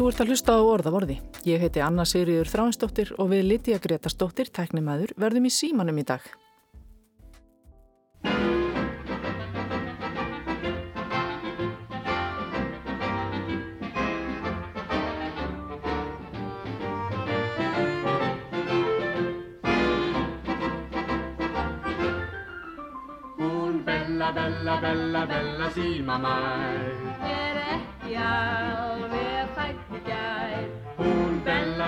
Þú ert að hlusta á orðavorði. Ég heiti Anna Sigriður Þráinsdóttir og við Lítiða Gretastóttir, tæknimaður, verðum í símanum í dag. Hún Bella, Bella, Bella, Bella símamær er ekki alveg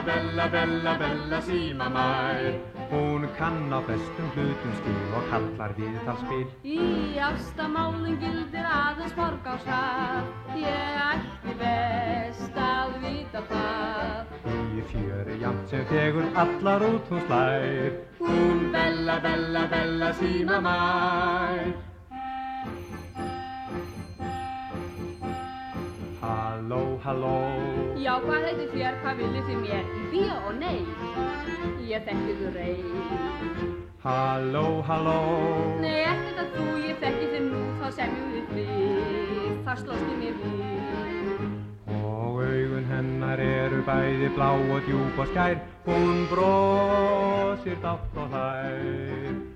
Bella, Bella, Bella, símamær Hún kann á bestum hlutum skil og kallar viðtalspil. Í ástamálum gildir aðeins forgáðsrað, ég ætti best að vita það. Í fjöri jamt sem þegur allar út hún slær. Hún Bella, Bella, Bella símamær Halló, halló, Já, hvað heitir þér, hvað viljið þið mér? Bíó nei, ég þekki þú rey. halló, halló. Nei, ekkert að þú, ég þekki þið nú, þá semjum við frið, það slóst í mér við. Og augun hennar eru bæði blá og djúb og skær. Hún brosir dátt og hlær.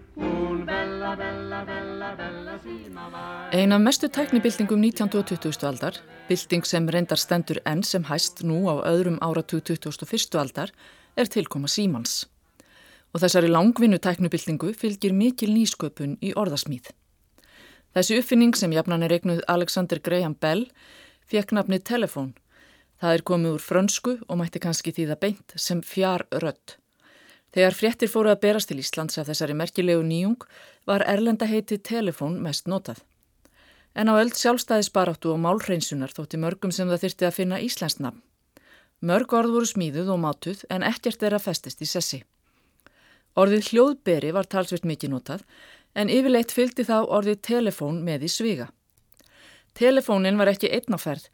Ein af mestu tæknibildingum 19. og 20. aldar, bilding sem reyndar stendur enn sem hæst nú á öðrum áratug 21. aldar, er tilkoma símans. Og þessari langvinnu tæknibildingu fylgir mikil nýsköpun í orðasmíð. Þessi uppfinning sem jafnan er eignuð Alexander Graham Bell fekk nafnið telefón. Það er komið úr frönsku og mætti kannski þýða beint sem fjár rödd. Þegar fréttir fóru að berast til Íslands af þessari merkilegu nýjung var erlenda heiti telefón mest notað. En á öll sjálfstæðisbaráttu og málhreinsunar þótti mörgum sem það þyrti að finna Íslands nafn. Mörg orð voru smíðuð og mátuð en ekkert er að festist í sessi. Orðið hljóðberi var talsvirt mikið notað en yfirleitt fylgdi þá orðið telefón með í sviga. Telefónin var ekki einnaferð,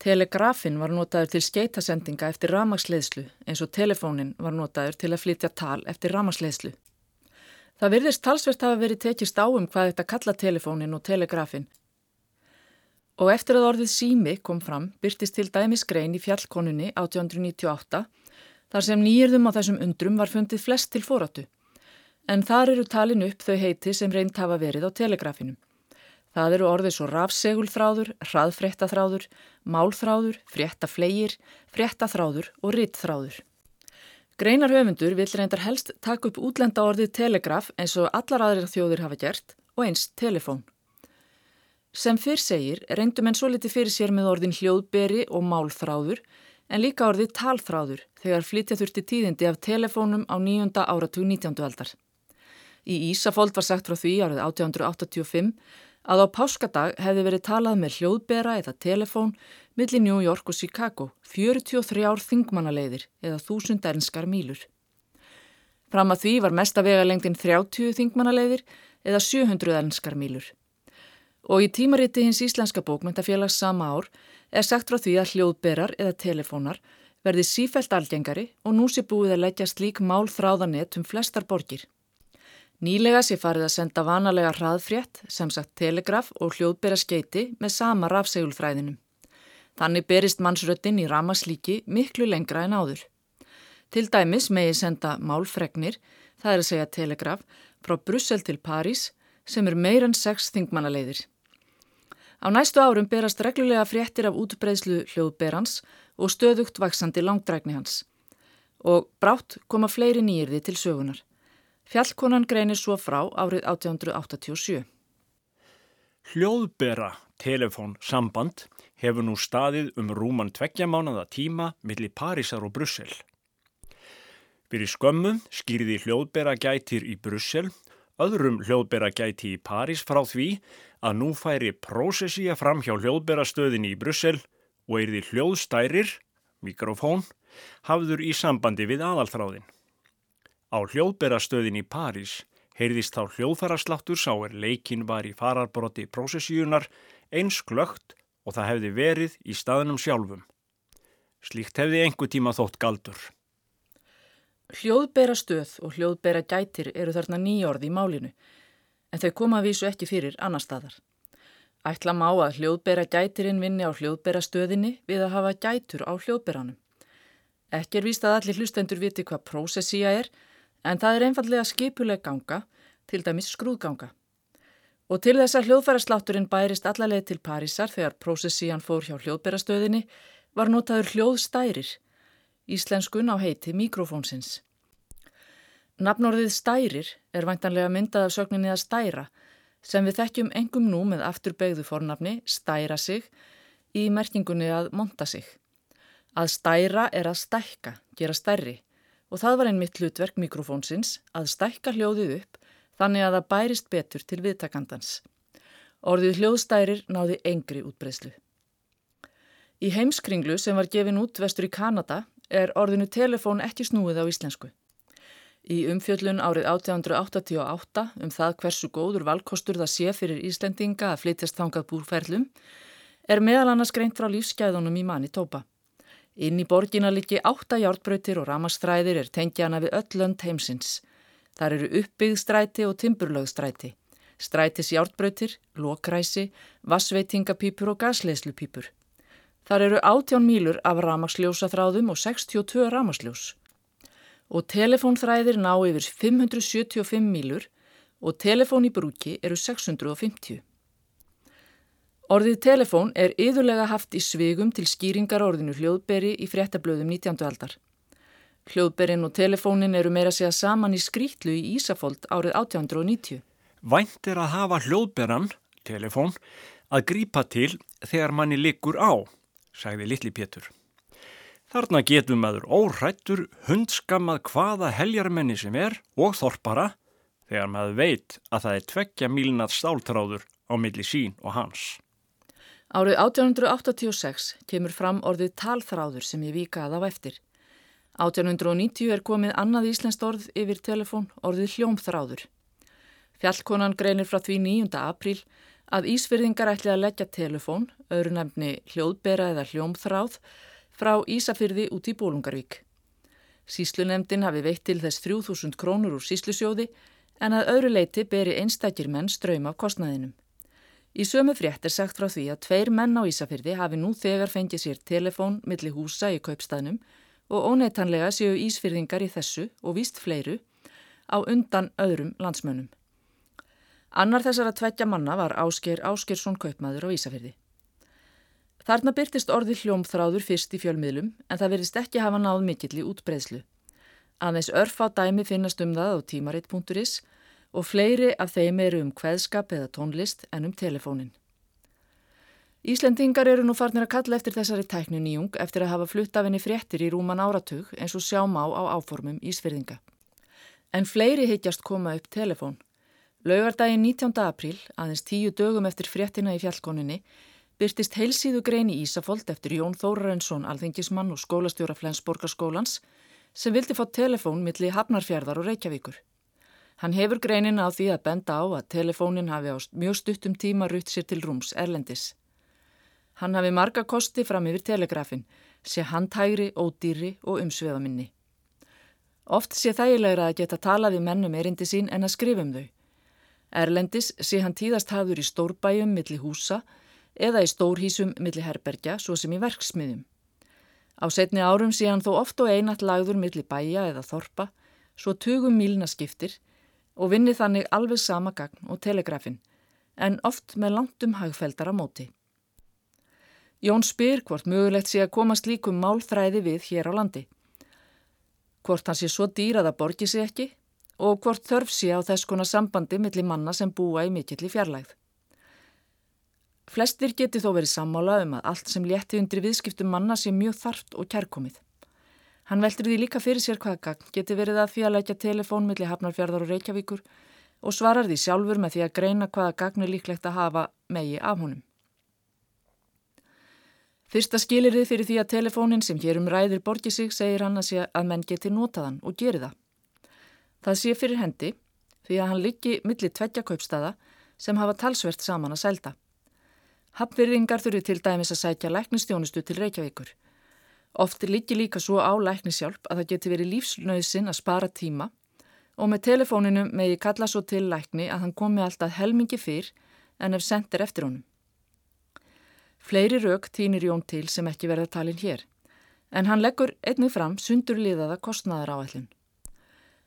telegrafin var notaður til skeitasendinga eftir ramagsleðslu eins og telefónin var notaður til að flytja tal eftir ramagsleðslu. Það virðist talsvert hafa verið tekist á um hvað þetta kalla telefónin og telegrafin. Og eftir að orðið sími kom fram byrtist til dæmis grein í fjallkonunni 1898 þar sem nýjörðum á þessum undrum var fundið flest til fóratu. En þar eru talin upp þau heiti sem reynd hafa verið á telegrafinum. Það eru orðið svo rafsegulþráður, hraðfréttaþráður, málþráður, fréttaflegir, fréttaþráður og rittþráður. Greinar höfundur vill reyndar helst taka upp útlenda orðið telegraf eins og allar aðrir þjóðir hafa gert og eins telefón. Sem fyrr segir reyndum en svo liti fyrir sér með orðin hljóðberi og málþráður en líka orðið talþráður þegar flytja þurfti tíðindi af telefónum á nýjunda áratug 19. aldar. Í Ísafold var sagt frá því árið 1885 að á páskadag hefði verið talað með hljóðbera eða telefón millir New York og Chicago 43 ár þingmannaleiðir eða þúsund ernskar mílur. Fram að því var mesta vegalengdin 30 þingmannaleiðir eða 700 ernskar mílur. Og í tímariti hins Íslenska bókmyndafélags sama ár er sagt frá því að hljóðberar eða telefónar verði sífælt algengari og nú sé búið að leggja slík mál þráðanett um flestar borgir. Nýlega sé farið að senda vanalega hraðfrétt, sem sagt telegraf og hljóðbera skeiti með sama rafsegulfræðinum. Þannig berist mannsröttin í ramaslíki miklu lengra en áður. Til dæmis megi senda málfregnir, það er að segja telegraf, frá Brussel til París sem er meir en sex þingmannaleiðir. Á næstu árum berast reglulega fréttir af útbreyslu hljóðberans og stöðugt vaksandi langdrækni hans. Og brátt koma fleiri nýjirði til sögunar. Fjallkonan greinir svo frá árið 1887. Hljóðbera telefón samband hefur nú staðið um rúman tveggja mánada tíma millir Parísar og Brussel. Fyrir skömmum skýrði hljóðbera gætir í Brussel, öðrum hljóðbera gæti í París frá því að nú færi prósessía fram hjá hljóðbera stöðinni í Brussel og er því hljóðstærir, mikrofón, hafður í sambandi við aðalþráðin. Á hljóðberastöðin í París heyrðist þá hljóðfærasláttur sá er leikin var í fararbrotti prósessíunar eins glögt og það hefði verið í staðnum sjálfum. Slíkt hefði einhver tíma þótt galdur. Hljóðbera stöð og hljóðbera gætir eru þarna nýjorði í málinu, en þau koma að vísu ekki fyrir annar staðar. Ætla má að hljóðbera gætirinn vinni á hljóðberastöðinni við að hafa gætur á hljóðberanum. Ekki er víst að allir hlustendur viti hvað prósessía er, en það er einfallega skipuleg ganga, til dæmis skrúðganga. Og til þess að hljóðfæraslátturinn bærist allaleg til Parísar þegar prósessían fór hjá hljóðberastöðinni var notaður hljóðstærir, íslenskun á heiti mikrofónsins. Nafnorðið stærir er væntanlega myndað af sögninni að stæra, sem við þekkjum engum nú með afturbegðu fornafni stæra sig í merkingunni að monta sig. Að stæra er að stækka, gera stærri og það var einmitt hlutverk mikrofónsins að stækka hljóðið upp þannig að það bærist betur til viðtakandans. Orðið hljóðstærir náði engri útbreyslu. Í heimskringlu sem var gefin út vestur í Kanada er orðinu telefón ekki snúið á íslensku. Í umfjöllun árið 1888 um það hversu góður valkostur það sé fyrir Íslendinga að flytjast þangað búrferlum er meðal annars greint frá lífsgæðunum í manni tópa. Inn í borgina líki átta hjártbrautir og ramastræðir er tengjana við öll lönd heimsins. Þar eru uppbyggðstræti og timburlögstræti, strætis hjártbrautir, lokræsi, vassveitingapípur og gasleislupípur. Þar eru átján mílur af ramasljósaþráðum og 62 ramasljós og telefónþræðir ná yfir 575 mílur og telefón í brúki eru 650. Orðið telefón er yðurlega haft í svigum til skýringar orðinu hljóðberi í fréttablöðum 19. aldar. Hljóðberin og telefónin eru meira segja saman í skrítlu í Ísafold árið 1890. Vænt er að hafa hljóðberan, telefón, að grípa til þegar manni liggur á, sagði Littli Pétur. Þarna getum maður órættur hundskammað hvaða heljarmenni sem er og þorpara þegar maður veit að það er tveggja mílnað stáltráður á milli sín og hans. Árið 1886 kemur fram orðið talþráður sem ég vikaði á eftir. 1890 er komið annað íslenskt orð yfir telefón, orðið hljómþráður. Fjallkonan greinir frá því 9. apríl að Ísfyrðingar ætli að leggja telefón, öðru nefni hljóðbera eða hljómþráð, frá Ísafyrði út í Bólungarvík. Síslunemdin hafi veitt til þess 3000 krónur úr síslusjóði en að öðru leiti beri einstakir menn ströym af kostnaðinum. Í sömu frétt er sagt frá því að tveir menn á Ísafyrði hafi nú þegar fengið sér telefón millir húsa í kaupstæðnum og óneitanlega séu Ísfyrðingar í þessu og víst fleiru á undan öðrum landsmönnum. Annar þessara tveggja manna var Ásker Áskersson kaupmaður á Ísafyrði. Þarna byrtist orði hljómþráður fyrst í fjölmiðlum en það verðist ekki hafa náð mikill í útbreyðslu. Aðeins örf á dæmi finnast um það á tímaritt.is og fleiri af þeim eru um hveðskap eða tónlist en um telefónin. Íslendingar eru nú farnir að kalla eftir þessari tæknu nýjung eftir að hafa flutt af henni fréttir í rúman áratug eins og sjá má á áformum Ísfyrðinga. En fleiri heitjast koma upp telefón. Laugardaginn 19. apríl, aðeins tíu dögum eftir fréttina í fjallkoninni, byrtist heilsíðu grein í Ísafold eftir Jón Þórarensson, alþingismann og skólastjóra Flensborgarskólans sem vildi fá telefón milli Hafnarfjörðar og Reykjavíkur. Hann hefur greinin á því að benda á að telefónin hafi á mjög stuttum tíma rutt sér til rúms erlendis. Hann hafi marga kosti fram yfir telegrafin, sé handhægri, ódýri og umsveðaminni. Oft sé þægilegra að geta talað við mennum erindi sín en að skrifum þau. Erlendis sé hann tíðast hafður í stórbæjum milli húsa eða í stórhísum milli herbergja svo sem í verksmiðjum. Á setni árum sé hann þó oft og einat lagður milli bæja eða þorpa, svo tugum mílna skiptir og vinni þannig alveg sama gagn og telegrafin, en oft með langtum hagfeldara móti. Jón spyr hvort mögulegt sé að komast líkum málþræði við hér á landi. Hvort hann sé svo dýr að borgi sig ekki og hvort þörf sé á þess konar sambandi millir manna sem búa í mikill í fjarlægð. Flestir geti þó verið sammála um að allt sem létti undir viðskiptum manna sé mjög þarft og kærkomið. Hann veldur því líka fyrir sér hvaða gagn geti verið að því að lækja telefón millir Hafnarfjörðar og Reykjavíkur og svarar því sjálfur með því að greina hvaða gagn er líklegt að hafa megi af honum. Fyrsta skilirið fyrir því að telefónin sem hér um ræðir borgi sig segir hann að sé að menn geti notaðan og geri það. Það sé fyrir hendi því að hann liggi millir tveggja kaupstaða sem hafa talsvert saman að selda. Hafnverðingar þurfi til dæmis að sækja læknistjónustu til Reykjavíkur. Oft líki líka svo á læknishjálp að það geti verið lífsnöðsin að spara tíma og með telefóninu megi kalla svo til lækni að hann komi alltaf helmingi fyrr en ef sendir eftir honum. Fleiri rauk týnir Jón til sem ekki verða talin hér, en hann leggur einnig fram sundurliðaða kostnaðar áætlun.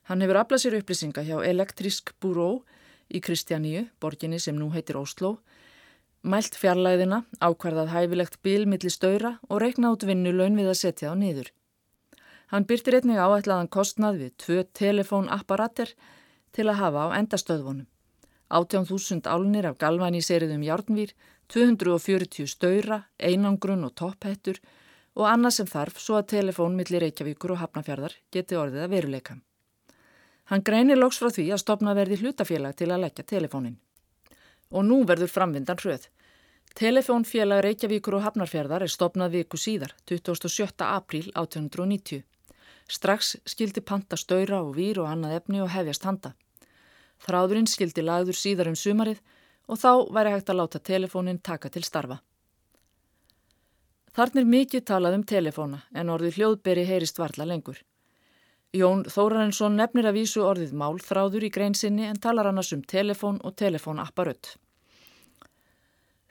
Hann hefur aflað sér upplýsinga hjá Elektrisk Búró í Kristjaníu, borginni sem nú heitir Ósló, mælt fjarlæðina, ákvarðað hæfilegt bílmiðli stöyra og reikna út vinnuleun við að setja á niður. Hann byrtir einnig áætlaðan kostnað við tvö telefónapparater til að hafa á endastöðvonum. 18.000 álnir af galvæni seriðum járnvýr, 240 stöyra, einangrun og topphettur og annað sem þarf svo að telefón millir Reykjavíkur og Hafnafjörðar geti orðið að veruleika. Hann greinir loks frá því að stopna verði hlutafélag til að leggja telefónin. Og nú verður framvindan hröð. Telefónfélag Reykjavíkur og Hafnarfjörðar er stopnað viku síðar, 27. apríl 1890. Strax skildi panta stöyra og vír og annað efni og hefjast handa. Þráðurinn skildi lagður síðar um sumarið og þá væri hægt að láta telefónin taka til starfa. Þarnir mikið talað um telefóna en orðið hljóðberi heyrist varla lengur. Jón Þórarensson nefnir að vísu orðið málþráður í greinsinni en talar annars um telefón og telefónapparött.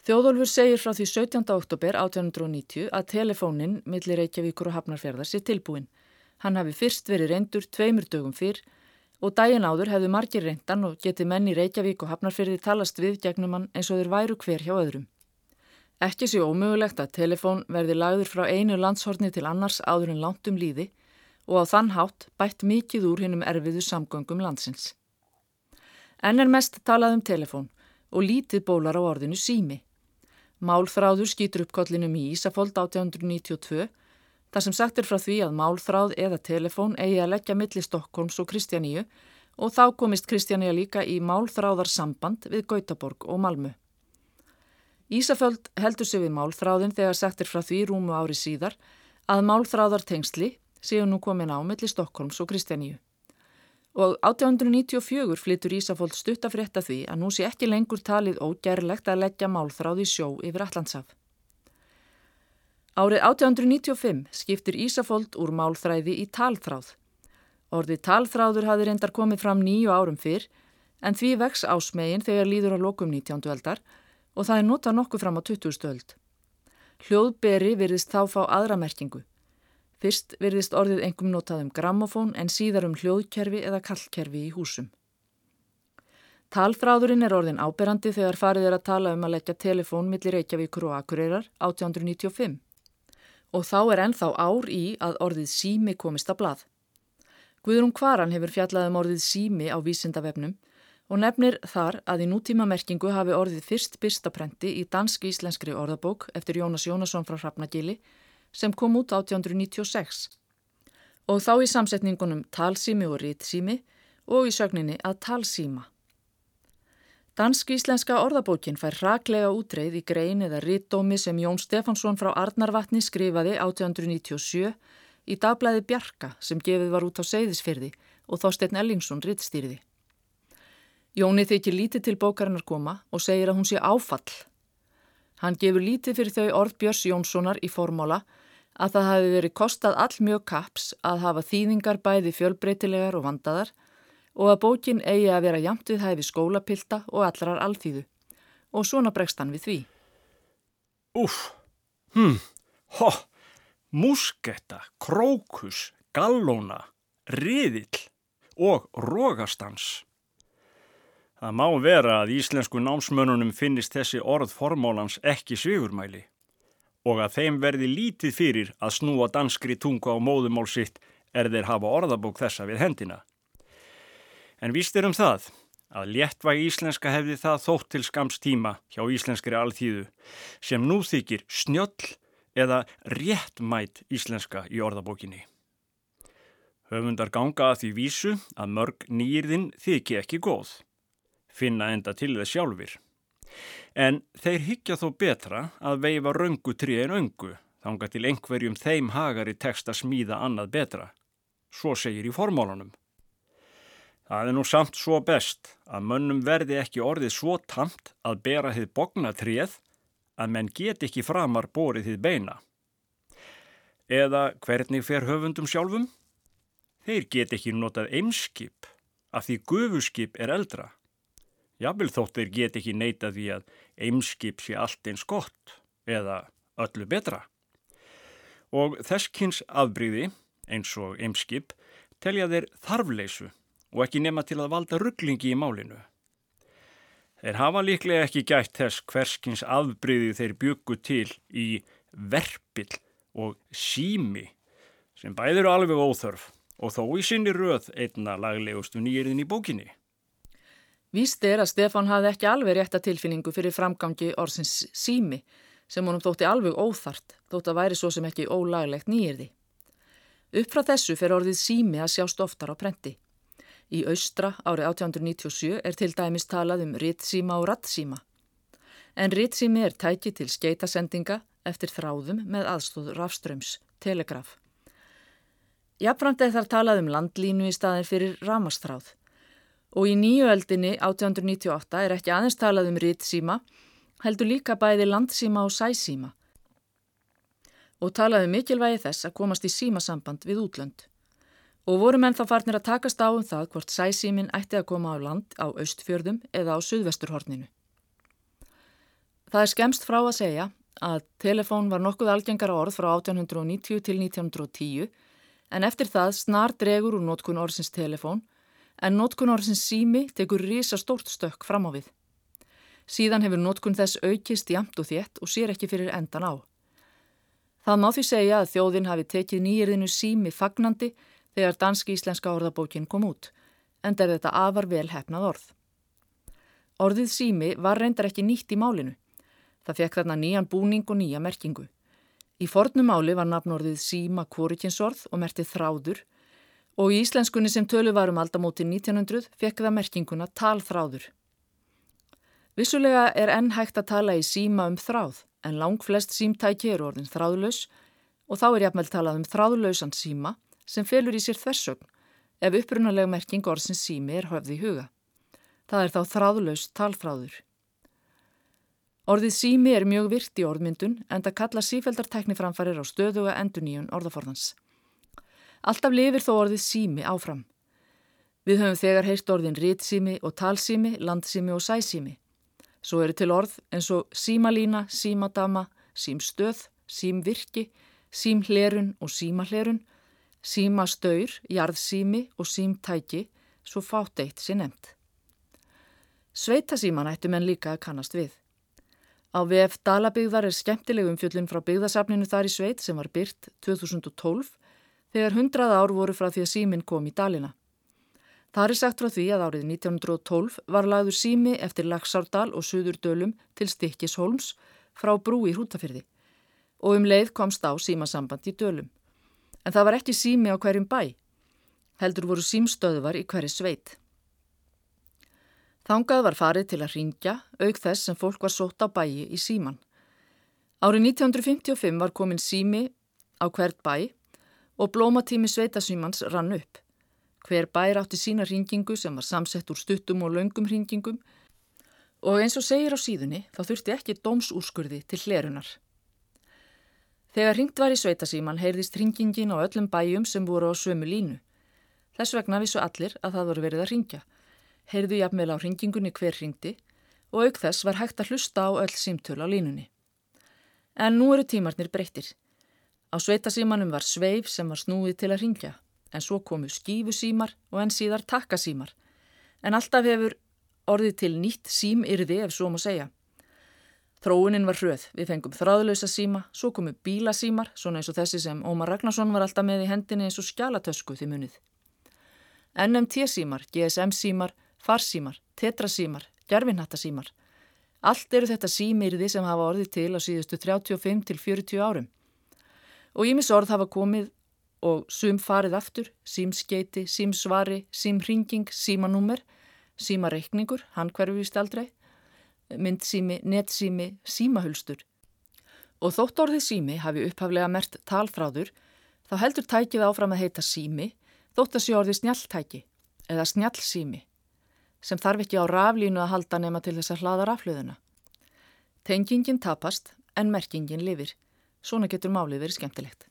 Þjóðolfur segir frá því 17. oktober 1890 að telefónin millir Reykjavíkur og Hafnarfjörðar sé tilbúin. Hann hafi fyrst verið reyndur tveimur dögum fyrr og daginn áður hefðu margir reyndan og geti menni Reykjavík og Hafnarfjörði talast við gegnum hann eins og þeir væru hver hjá öðrum. Ekki sé ómögulegt að telefón verði lagður frá einu landshorni til annars áður en langt um líði og á þann hátt bætt mikið úr hinnum erfiðu samgöngum landsins. Enn er mest talað um telefón og lítið bólar á orðinu sími. Málþráður skýtur upp kollinum í Ísafold 1892 þar sem sagt er frá því að málþráð eða telefón eigi að leggja milli Stokkólms og Kristjaníu og þá komist Kristjaníu líka í málþráðarsamband við Gautaborg og Malmu. Ísaföld heldur sig við málþráðin þegar sagt er frá því rúmu ári síðar að málþráðartengsli séu nú komin á milli Stokkólms og Kristjaníu. Og 1894 flyttur Ísaföld stuttafrétta því að nú sé ekki lengur talið ógerlegt að leggja málþráð í sjó yfir Allandsaf. Árið 1895 skiptir Ísafold úr málþræði í talþráð. Orðið talþráður hafi reyndar komið fram nýju árum fyrr en því vex ásmegin þegar líður á lokum 19. öldar og það er notað nokkuð fram á 20. öld. Hljóðberi virðist þá fá aðra merkingu. Fyrst virðist orðið engum notað um grammofón en síðar um hljóðkerfi eða kallkerfi í húsum. Talþráðurinn er orðin áberandi þegar farið er að tala um að leggja telefón millir Reykjavíkur og Akureyrar 1895 og þá er ennþá ár í að orðið sími komist að blað. Guðrún Kvaran hefur fjallað um orðið sími á vísindavefnum og nefnir þar að í nútíma merkingu hafi orðið fyrst byrstaprenti í dansk-íslenskri orðabók eftir Jónas Jónasson frá Hrafnagili sem kom út 1896 og þá í samsetningunum talsími og ritsími og í sögninni að talsíma. Dansk-íslenska orðabókin fær raklega útreið í grein eða rittdómi sem Jón Stefansson frá Arnarvatni skrifaði 1897 í dagblæði Bjarka sem gefið var út á Seyðisfyrði og Þorstein Ellingsson rittstýrði. Jóni þykir lítið til bókarinnar koma og segir að hún sé áfall. Hann gefur lítið fyrir þau orð Björns Jónssonar í formála að það hafi verið kostað all mjög kaps að hafa þýðingar bæði fjölbreytilegar og vandaðar og að bókin eigi að vera jamt við hæfi skólapilta og allrar alþýðu og svona bregst hann við því. Úf, hm, ho, musketta, krókus, gallóna, riðill og rógastans. Það má vera að íslensku námsmönunum finnist þessi orð formálans ekki svigurmæli og að þeim verði lítið fyrir að snúa danskri tunga á móðumál sitt er þeir hafa orðabók þessa við hendina. En víst er um það að léttvæg íslenska hefði það þótt til skams tíma hjá íslenskri alþýðu sem nú þykir snjöll eða réttmætt íslenska í orðabókinni. Höfundar ganga að því vísu að mörg nýjirðin þykir ekki góð, finna enda til þess sjálfur. En þeir higgja þó betra að veifa röngu trí en öngu, þanga til einhverjum þeim hagari tekst að smíða annað betra. Svo segir í formálunum. Það er nú samt svo best að mönnum verði ekki orðið svo tamt að bera þið bognatrið að menn get ekki framar borið þið beina. Eða hvernig fer höfundum sjálfum? Þeir get ekki notað eimskip af því gufuskip er eldra. Jábel þótt þeir get ekki neitað því að eimskip sé allt eins gott eða öllu betra. Og þesskins afbríði, eins og eimskip, telja þeir þarfleysu og ekki nema til að valda rugglingi í málinu. Þeir hafa líklega ekki gætt þess hverskins afbríði þeir byggu til í verpill og sími sem bæður alveg óþörf og þó í sinni röð einna laglegustu nýjirðin í bókinni. Víst er að Stefán hafði ekki alveg rétta tilfinningu fyrir framgangi orðsins sími sem honum þótti alveg óþart, þótt að væri svo sem ekki ólaglegt nýjirði. Upp frá þessu fer orðið sími að sjást oftar á prenti. Í austra árið 1897 er til dæmis talað um ritsíma og rattsíma. En ritsími er tæki til skeitasendinga eftir þráðum með aðstóð rafströms, telegraf. Jafnframt er þar talað um landlínu í staðin fyrir ramastráð. Og í nýjuöldinni 1898 er ekki aðeins talað um ritsíma, heldur líka bæði landsíma og sæsíma og talaði um mikilvægi þess að komast í símasamband við útlönd. Og voru menn þá farnir að takast á um það hvort sæsímin ætti að koma á land á austfjörðum eða á suðvesturhorninu. Það er skemst frá að segja að telefón var nokkuð algengara orð frá 1890 til 1910 en eftir það snar dregur úr nótkun orðsins telefón en nótkun orðsins sími tekur rísa stórt stökk fram á við. Síðan hefur nótkun þess aukist jamt og þétt og sér ekki fyrir endan á. Það má því segja að þjóðin hafi tekið nýjirðinu sími fagnandi þegar danski-íslenska orðabókin kom út, en er þetta afar vel hefnað orð. Orðið sími var reyndar ekki nýtt í málinu. Það fekk þarna nýjan búning og nýja merkingu. Í fornum máli var nafnorðið síma kórikinsorð og mertið þráður og í íslenskunni sem tölu varum aldamóti 1900 fekk það merkinguna talþráður. Vissulega er enn hægt að tala í síma um þráð en lang flest símtæki eru orðin þráðlaus og þá er jafnvel talað um þráðlausan síma sem felur í sér þversögn ef upprunalega merking orðsins sími er höfð í huga. Það er þá þráðlaus talþráður. Orðið sími er mjög virt í orðmyndun en það kalla sífeldartekniframfarir á stöðuga enduníun orðaforðans. Alltaf lifir þó orðið sími áfram. Við höfum þegar heist orðin ritsími og talsími, landsími og sæsími. Svo eru til orð eins og símalína, símadama, símstöð, símvirki, símhlerun og símahlerun, símastaur, jarðsími og símtæki, svo fátt eitt sér nefnt. Sveitasíman ættu menn líka að kannast við. Á VF Dalabygðar er skemmtilegum fjöllun frá byggðasafninu þar í sveit sem var byrt 2012 þegar hundrað ár voru frá því að símin kom í Dalina. Það er sagt frá því að árið 1912 var lagður sími eftir Laxárdal og Suðurdölum til Stikkis Holms frá brú í Hrútafyrði og um leið komst á símasamband í Dölum. En það var ekki sími á hverjum bæ, heldur voru símstöðvar í hverju sveit. Þangað var farið til að ringja, auk þess sem fólk var sótt á bæi í síman. Árið 1955 var komin sími á hvert bæ og blómatími sveitasímans rann upp. Hver bær átti sína hringingu sem var samsett úr stuttum og laungum hringingum og eins og segir á síðunni þá þurfti ekki dómsúrskurði til hlerunar. Þegar hringt var í sveitasíman heyrðist hringingin á öllum bæjum sem voru á sömu línu. Þess vegna vissu allir að það voru verið að ringja. Heyrðu jafnvel á hringingunni hver hringdi og auk þess var hægt að hlusta á öll símtölu á línunni. En nú eru tímarnir breyttir. Á sveitasímanum var sveif sem var snúið til að ringja en svo komu skífusímar og enn síðar takkasímar. En alltaf hefur orðið til nýtt símyrði ef svo má segja. Þróunin var hröð, við fengum þráðlösa síma, svo komu bílasímar, svona eins og þessi sem Ómar Ragnarsson var alltaf með í hendinni eins og skjálatösku því munið. NMT-símar, GSM-símar, farsímar, tetrasímar, gerfinhattasímar. Allt eru þetta símyrði sem hafa orðið til á síðustu 35 til 40 árum. Og ímis orð hafa komið og sum farið aftur, símskeiti, símsvari, símringing, símanúmer, símareikningur, hann hverfist aldrei, myndsími, netsími, símahulstur. Og þótt orðið sími hafi upphaflega mert talfráður, þá heldur tækið áfram að heita sími, þótt að sé orðið snjalltæki eða snjallsími, sem þarf ekki á raflínu að halda nema til þess að hlaða raflöðuna. Tengingin tapast en merkingin lifir. Svona getur málið verið skemmtilegt.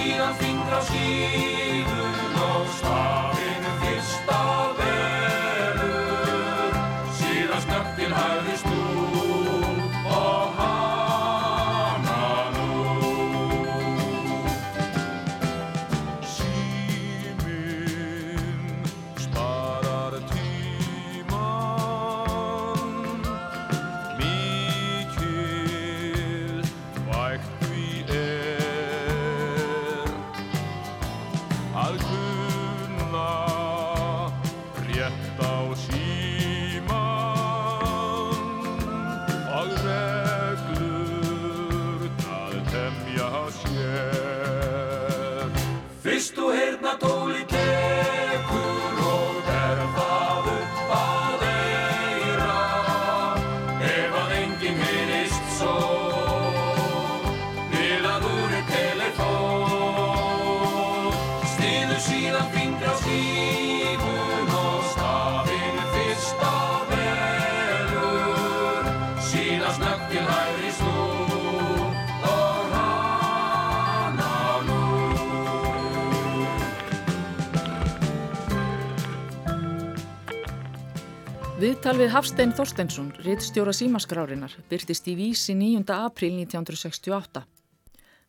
síðan fingra á skíðun og stafinu fyrst á Viðtal við Hafstein Þorsteinsson, rittstjóra símaskrárinar, byrtist í vísi 9. april 1968.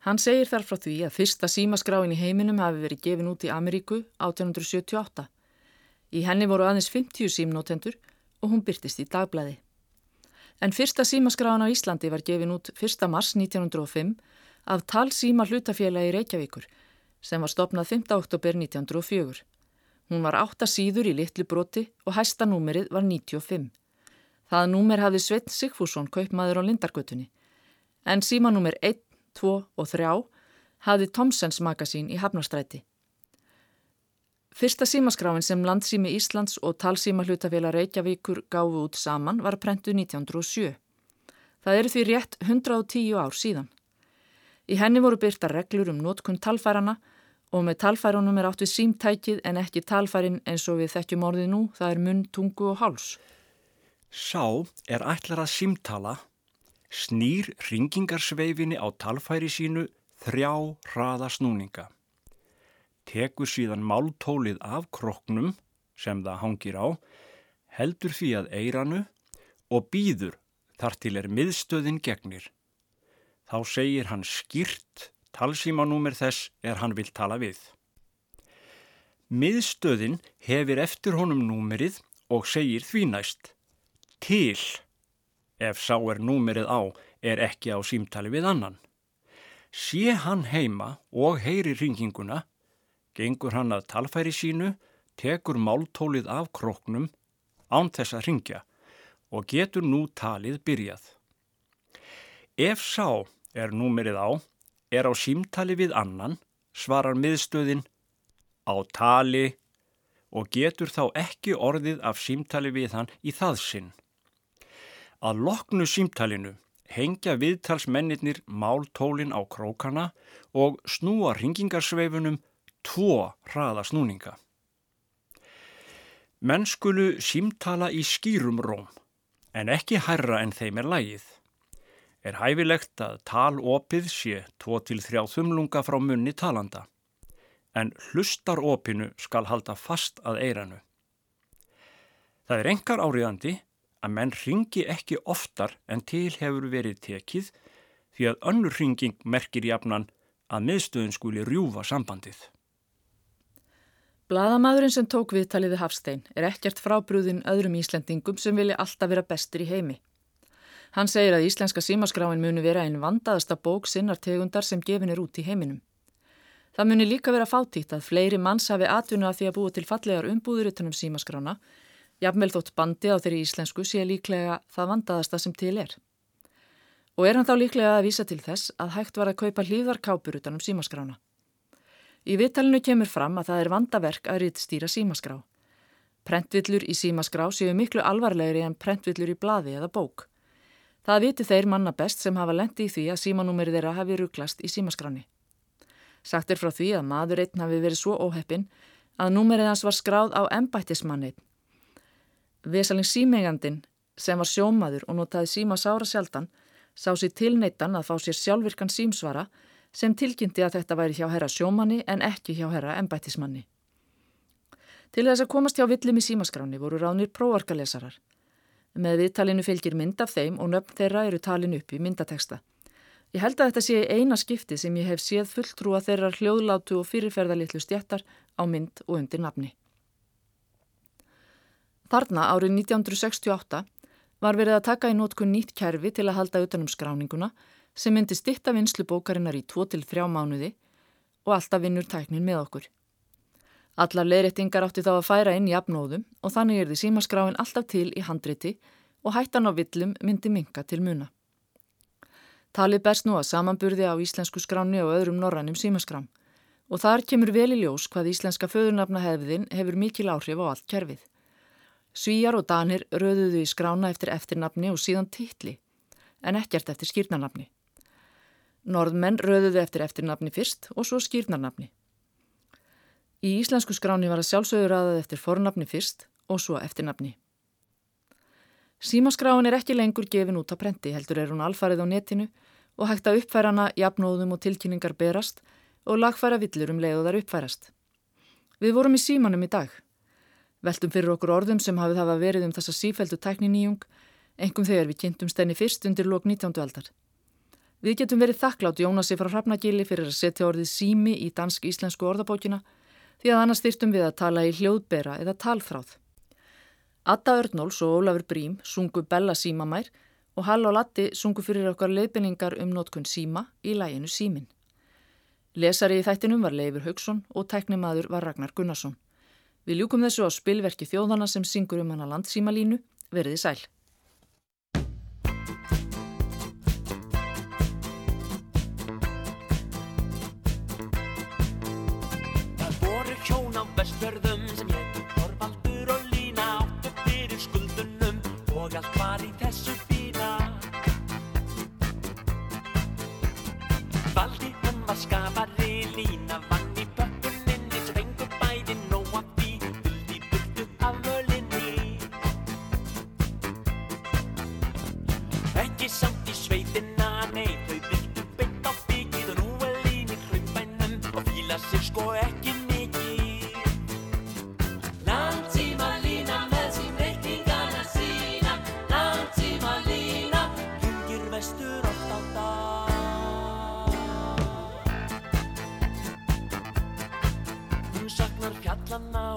Hann segir þar frá því að fyrsta símaskráin í heiminum hafi verið gefin út í Ameríku 1878. Í henni voru aðeins 50 símnótendur og hún byrtist í dagblæði. En fyrsta símaskráin á Íslandi var gefin út 1. mars 1905 af talsíma hlutafélagi Reykjavíkur sem var stopnað 5. oktober 1904. Hún var átta síður í litlu broti og hæsta númerið var 95. Það númer hafði Sveit Sigfússon kaupmaður á Lindargötunni. En símanúmer 1, 2 og 3 hafði Tomsens magasín í Hafnarstræti. Fyrsta símaskráin sem landsími Íslands og talsíma hlutafélag Reykjavíkur gáfu út saman var prentu 1907. Það eru því rétt 110 ár síðan. Í henni voru byrta reglur um nótkunn talfærana og með talfærunum er átt við símtækið en ekki talfærin eins og við þekkjum orðið nú, það er munn, tungu og háls. Sá er ætlar að símtala, snýr ringingarsveifinni á talfæri sínu þrjá hraða snúninga. Tekur síðan máltólið af kroknum sem það hangir á, heldur því að eiranu og býður þar til er miðstöðin gegnir. Þá segir hann skýrt Talsímanúmer þess er hann vil tala við. Miðstöðin hefur eftir honum númerið og segir því næst til ef sá er númerið á er ekki á símtali við annan. Sé hann heima og heyri ringinguna, gengur hann að talfæri sínu, tekur máltólið af kroknum án þess að ringja og getur nú talið byrjað. Ef sá er númerið á, er á símtali við annan, svarar miðstöðin á tali og getur þá ekki orðið af símtali við hann í það sinn. Að loknu símtalinu hengja viðtalsmennir máltólin á krókana og snúa ringingarsveifunum tvo hraða snúninga. Menn skulu símtala í skýrum róm en ekki hærra en þeim er lægið er hæfilegt að talopið sé 2-3 þumlunga frá munni talanda, en hlustaropinu skal halda fast að eiranu. Það er engar áriðandi að menn ringi ekki oftar en til hefur verið tekið því að önnur ringing merkir jafnan að miðstöðun skuli rjúfa sambandið. Blaðamadurinn sem tók viðtaliði Hafstein er ekkert frábrúðin öðrum Íslendingum sem vilja alltaf vera bestur í heimi. Hann segir að íslenska símaskráin muni vera einn vandaðasta bók sinnar tegundar sem gefin er út í heiminum. Það muni líka vera fátítt að fleiri manns hafi atvinna að því að búa til fallegar umbúður utanum símaskrána, jafnvel þótt bandi á þeirri íslensku sé líklega það vandaðasta sem til er. og er hann þá líklega að vísa til þess að hægt var að kaupa hlýðarkápur utanum símaskrána. Í viðtalinu kemur fram að það er vandaverk að rittstýra símaskrá. Prentvillur í símaskrá séu miklu alvarlegri en prentvillur í blaði eða bók. Það viti þeir manna best sem hafa lendi í því að símanúmerið þeirra hafi rugglast í símaskráni. Sagt er frá því að maður einn hafi verið svo óheppin að númerið hans var skráð á embættismannin. Vesaling símegandin sem var sjómaður og notaði síma sára sjaldan sá sér tilneittan að fá sér sjálfvirkan símsvara sem tilkynnti að þetta væri hjá herra sjómanni en ekki hjá herra embættismanni. Til þess að komast hjá villum í símaskráni voru ránir próvarkalesarar. Með viðtalinu fylgir mynd af þeim og nöfn þeirra eru talin upp í myndateksta. Ég held að þetta sé eina skipti sem ég hef séð fulltrúa þeirra hljóðlátu og fyrirferðalitlu stjættar á mynd og undir nafni. Þarna árið 1968 var verið að taka í nótkun nýtt kerfi til að halda utanum skráninguna sem myndi stitta vinslu bókarinnar í 2-3 mánuði og alltaf vinnur tæknin með okkur. Allar leirrettingar átti þá að færa inn í apnóðum og þannig er því símaskráin alltaf til í handriti og hættan á villum myndi minka til muna. Talið berst nú að samanburði á íslensku skráni og öðrum norrannum símaskrám og þar kemur vel í ljós hvað íslenska föðurnafna hefðin hefur mikil áhrif á allt kerfið. Svíjar og Danir röðuðu í skrána eftir eftirnafni og síðan titli, en ekkert eftir skýrnarnafni. Norðmenn röðuðu eftir eftirnafni fyrst og svo skýrnarnafni. Í íslensku skráni var að sjálfsögur aðað eftir fornafni fyrst og svo eftirnafni. Símaskráin er ekki lengur gefin út á prenti, heldur er hún alfarið á netinu og hægt að uppfæra hana jafnóðum og tilkynningar berast og lagfæra villur um leiðuðar uppfærast. Við vorum í símanum í dag. Veltum fyrir okkur orðum sem hafið hafa verið um þessa sífældu tækniníjung, engum þegar við kynntum stenni fyrst undir lok 19. aldar. Við getum verið þakklátt Jónasi frá Hrafnagili fyrir að setja orðið sími í dansk-íslensku orðabókina því að annars þyrtum við að tala í hljóðbera eða talfráð. Atta Örnóls og Ólafur Brím sungu Bella símamær og Hall og Latti sungu fyrir okkar leifinningar um notkun síma í læginu símin. Lesari í þættinum var Leifur Haugsson og teknimaður var Ragnar Gunnarsson. Við ljúkum þessu á spilverki þjóðana sem syngur um hana landsímalínu, veriði sæl. Vestfjörðum sem héttu Þorvaldur og Lína áttu fyrir skuldunum og allt var í þessu fína. Valdi hann var skafari, Lína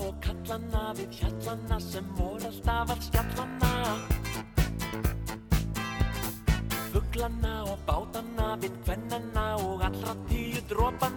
og kallana við hjallana sem voru alltaf að skjallana. Fuglana og bátana, við kvennana og allra tíu drópana